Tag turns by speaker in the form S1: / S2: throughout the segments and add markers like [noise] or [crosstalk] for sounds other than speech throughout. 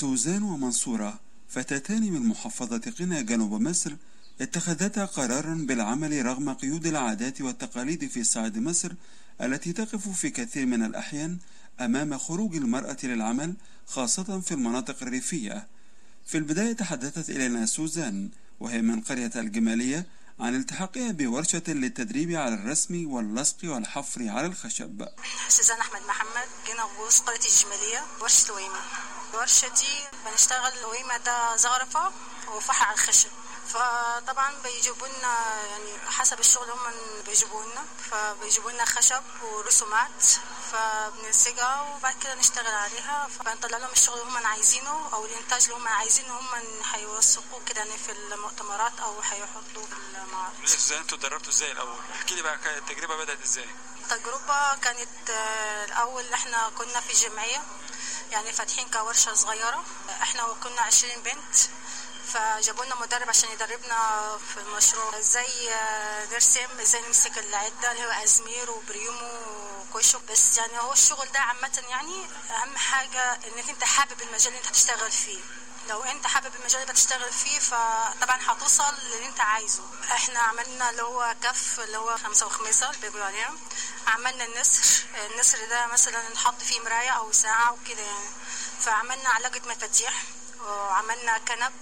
S1: سوزان ومنصورة فتاتان من محافظة قنا جنوب مصر اتخذتا قرارا بالعمل رغم قيود العادات والتقاليد في صعيد مصر التي تقف في كثير من الأحيان أمام خروج المرأة للعمل خاصة في المناطق الريفية. في البداية تحدثت إلينا سوزان وهي من قرية الجمالية عن التحاقها بورشة للتدريب على الرسم واللصق والحفر على الخشب.
S2: سوزان أحمد محمد جينا غوص قرية الجمالية ورشة ويمة الورشة دي بنشتغل ويمة ده زغرفة وفحر على الخشب. فطبعا بيجيبوا لنا يعني حسب الشغل هم بيجيبوا لنا. فبيجيبوا لنا خشب ورسومات فبنلصقها وبعد كده نشتغل عليها. فبنطلع لهم الشغل اللي هم عايزينه أو الإنتاج اللي هم عايزينه. هم هيوثقوه كده يعني في المؤتمرات أو هيحطوه في المعارض
S3: إزاي؟ أنتوا اتدربتوا إزاي الأول؟ احكي لي بقى التجربة بدأت إزاي؟
S2: التجربة كانت الأول إحنا كنا في جمعية. يعني فاتحين كورشه صغيرة. إحنا كنا 20 بنت فجابوا لنا مدرب عشان يدربنا في المشروع إزاي نرسم إزاي نمسك العدة اللي هو أزمير وبريمو وكوشو بس يعني هو الشغل ده عامة يعني أهم حاجة انك أنت حابب المجال اللي أنت هتشتغل فيه. لو انت حابب المجال اللي بتشتغل فيه فطبعا هتوصل للي انت عايزه. إحنا عملنا اللي هو كف اللي هو خمسة وخميسة اللي بيقولوا عليها. عملنا النسر. النسر ده مثلا نحط فيه مراية أو ساعة وكده يعني. فعملنا علاجة مفاتيح وعملنا كنب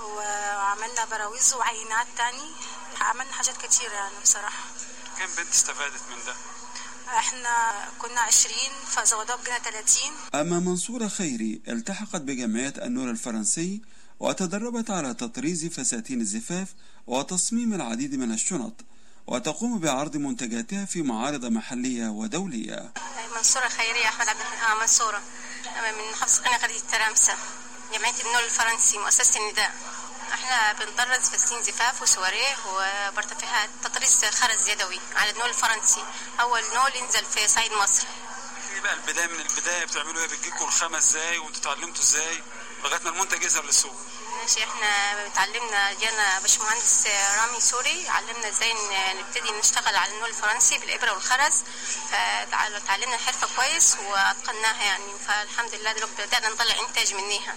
S2: وعملنا براويز وعينات تاني. عملنا حاجات كتير يعني بصراحة.
S3: كم بنت استفادت من ده؟
S2: إحنا كنا عشرين فزودوها بقينا تلاتين.
S1: أما منصورة خيري التحقت بجمعية النور الفرنسي وتدربت على تطريز فساتين الزفاف وتصميم العديد من الشنط وتقوم بعرض منتجاتها في معارض محلية ودولية.
S4: منصورة خيرية أحمد عبد آه منصورة. من محافظة قنا قرية الترامسة جمعية النور الفرنسي مؤسسة النداء. إحنا بنطرز فساتين زفاف وسواريه وبرتفيهات تطريز خرز يدوي على النول الفرنسي. أول نول ينزل في صعيد مصر.
S3: احكي بقى البداية من البداية بتعملوا إيه؟ بتجيكم الخامة إزاي؟ وانتوا اتعلمتوا إزاي؟ لغاية ما المنتج يظهر للسوق.
S4: ماشي إحنا اتعلمنا جانا باشمهندس رامي سوري علمنا إزاي نبتدي نشتغل على النول الفرنسي بالإبرة والخرز. فتعلمنا الحرفه كويس وأتقناها يعني. فالحمد لله دلوقتي بدأنا نطلع إنتاج منيها.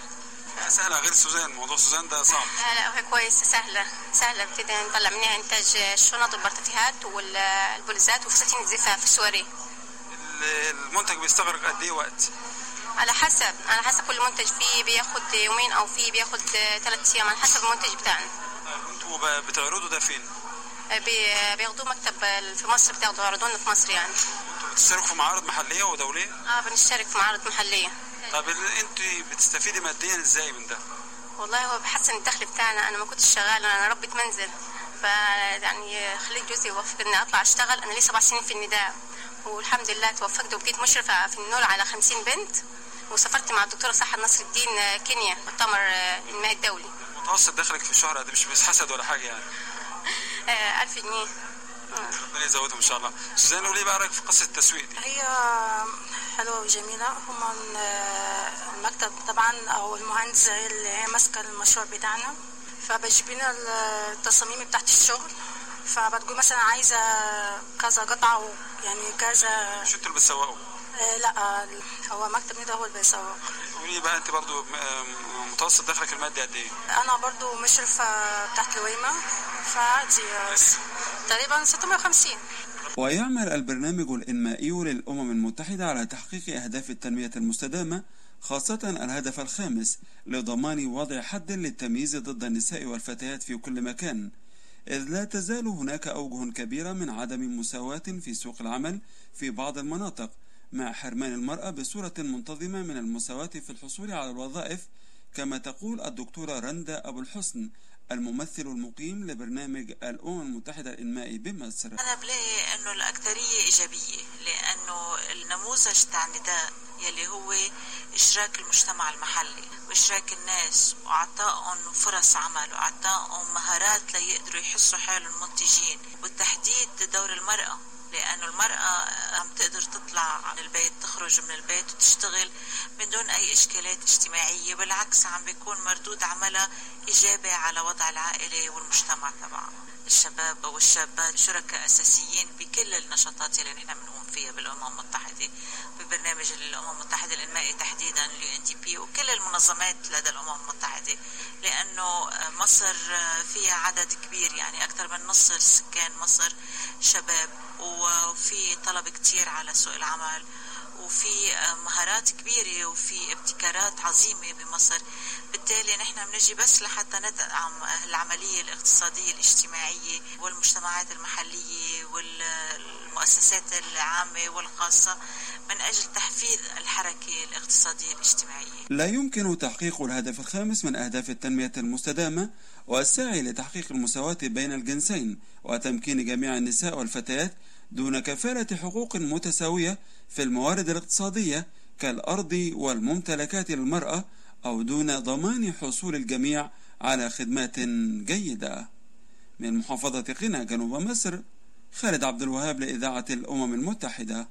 S3: سهلة. غير سوزان. موضوع سوزان ده صعب.
S4: لا لا هي كويسه سهلة. سهلة. ابتدي نطلع منها إنتاج الشنط والبرتفيهات والبلوزات وفساتين الزفاف السواري
S3: المنتج بيستغرق قد إيه وقت؟
S4: على حسب. على حسب كل منتج. فيه بياخد يومين أو فيه بياخد ثلاث أيام. على حسب المنتج بتاعنا.
S3: أنتوا بتعرضوا ده فين؟
S4: بياخدوه مكتب في مصر بتاخدوا يعرضونا في مصر يعني.
S3: أنتوا بتشتركوا في معارض محلية ودوليه؟
S4: آه بنشترك في معارض محلية.
S3: طب انت بتستفيدي ماديا إزاي من ده؟
S4: والله هو بحسن الدخل بتاعنا أنا ما كنتش شغالة أنا ربة منزل. ف يعني خليت جوزي يوفق إني أطلع أشتغل. أنا لي سبع سنين في النداء. والحمد لله توفقت وبقيت مشرفة في النول على 50 بنت. وسافرت مع الدكتورة صحة نصر الدين كينيا مؤتمر الماء الدولي.
S3: متوسط دخلك في الشهر قد مش بيتحسد ولا حاجة يعني؟ [laughs]
S4: 1000 جنيه.
S3: ربنا يزودهم إن شاء الله. سوزان قولي بقى رأيك في قصة التسويق دي.
S2: هي حلوة وجميلة. هم المكتب طبعا أو المهندس اللي هي ماسكة المشروع بتاعنا. فبجيب لنا التصاميم بتاعت الشغل. فبتقول مثلا عايزة كذا قطعة يعني كذا.
S3: مش أنتوا اللي بتسوقوا؟
S2: آه لا هو مكتب ندى هو اللي بيسوق.
S3: قولي بقى انت برضو متوسط دخلك المادي قد إيه؟
S2: أنا برضو مشرفة تحت الويمة. فعادي تقريبا 650
S1: ويعمل البرنامج الإنمائي للأمم المتحدة على تحقيق أهداف التنمية المستدامة خاصة الهدف الخامس لضمان وضع حد للتمييز ضد النساء والفتيات في كل مكان. إذ لا تزال هناك أوجه كبيرة من عدم مساواة في سوق العمل في بعض المناطق مع حرمان المرأة بصورة منتظمة من المساواة في الحصول على الوظائف كما تقول الدكتورة رندا أبو الحسن الممثل المقيم لبرنامج الأمم المتحدة الإنمائي بمصر
S5: أنا بلاقي أنه الأكثرية إيجابية لأنه النموذج تاع النداء يلي هو إشراك المجتمع المحلي وإشراك الناس وإعطائهم فرص عمل وإعطائهم مهارات ليقدروا يحسوا حالهم منتجين وتحديد دور المرأة. لأنه المرأة عم تقدر تطلع عن البيت تخرج من البيت وتشتغل من دون أي إشكالات اجتماعية بالعكس عم بيكون مردود عملها إيجابي على وضع العائلة والمجتمع تبعها. الشباب والشابات شركاء أساسيين بكل النشاطات اللي نحن بنقوم فيها بالأمم المتحدة ببرنامج الأمم المتحدة الإنمائي تحديدا اليو ان دي بي وكل المنظمات لدى الأمم المتحدة لأنه مصر فيها عدد كبير يعني أكثر من نص سكان مصر شباب وفي طلب كتير على سوق العمل وفي مهارات كبيرة وفي ابتكارات عظيمة بمصر. بالتالي نحن بنجي بس لحتى ندعم العملية الاقتصادية الاجتماعية والمجتمعات المحلية والمؤسسات العامة والخاصة من أجل تحفيز الحركة الاقتصادية الاجتماعية.
S1: لا يمكن تحقيق الهدف الخامس من أهداف التنمية المستدامة والسعي لتحقيق المساواة بين الجنسين وتمكين جميع النساء والفتيات دون كفالة حقوق متساوية في الموارد الاقتصادية كالأرض والممتلكات للمرأة أو دون ضمان حصول الجميع على خدمات جيدة. من محافظة قنا جنوب مصر خالد عبد الوهاب لإذاعة الأمم المتحدة.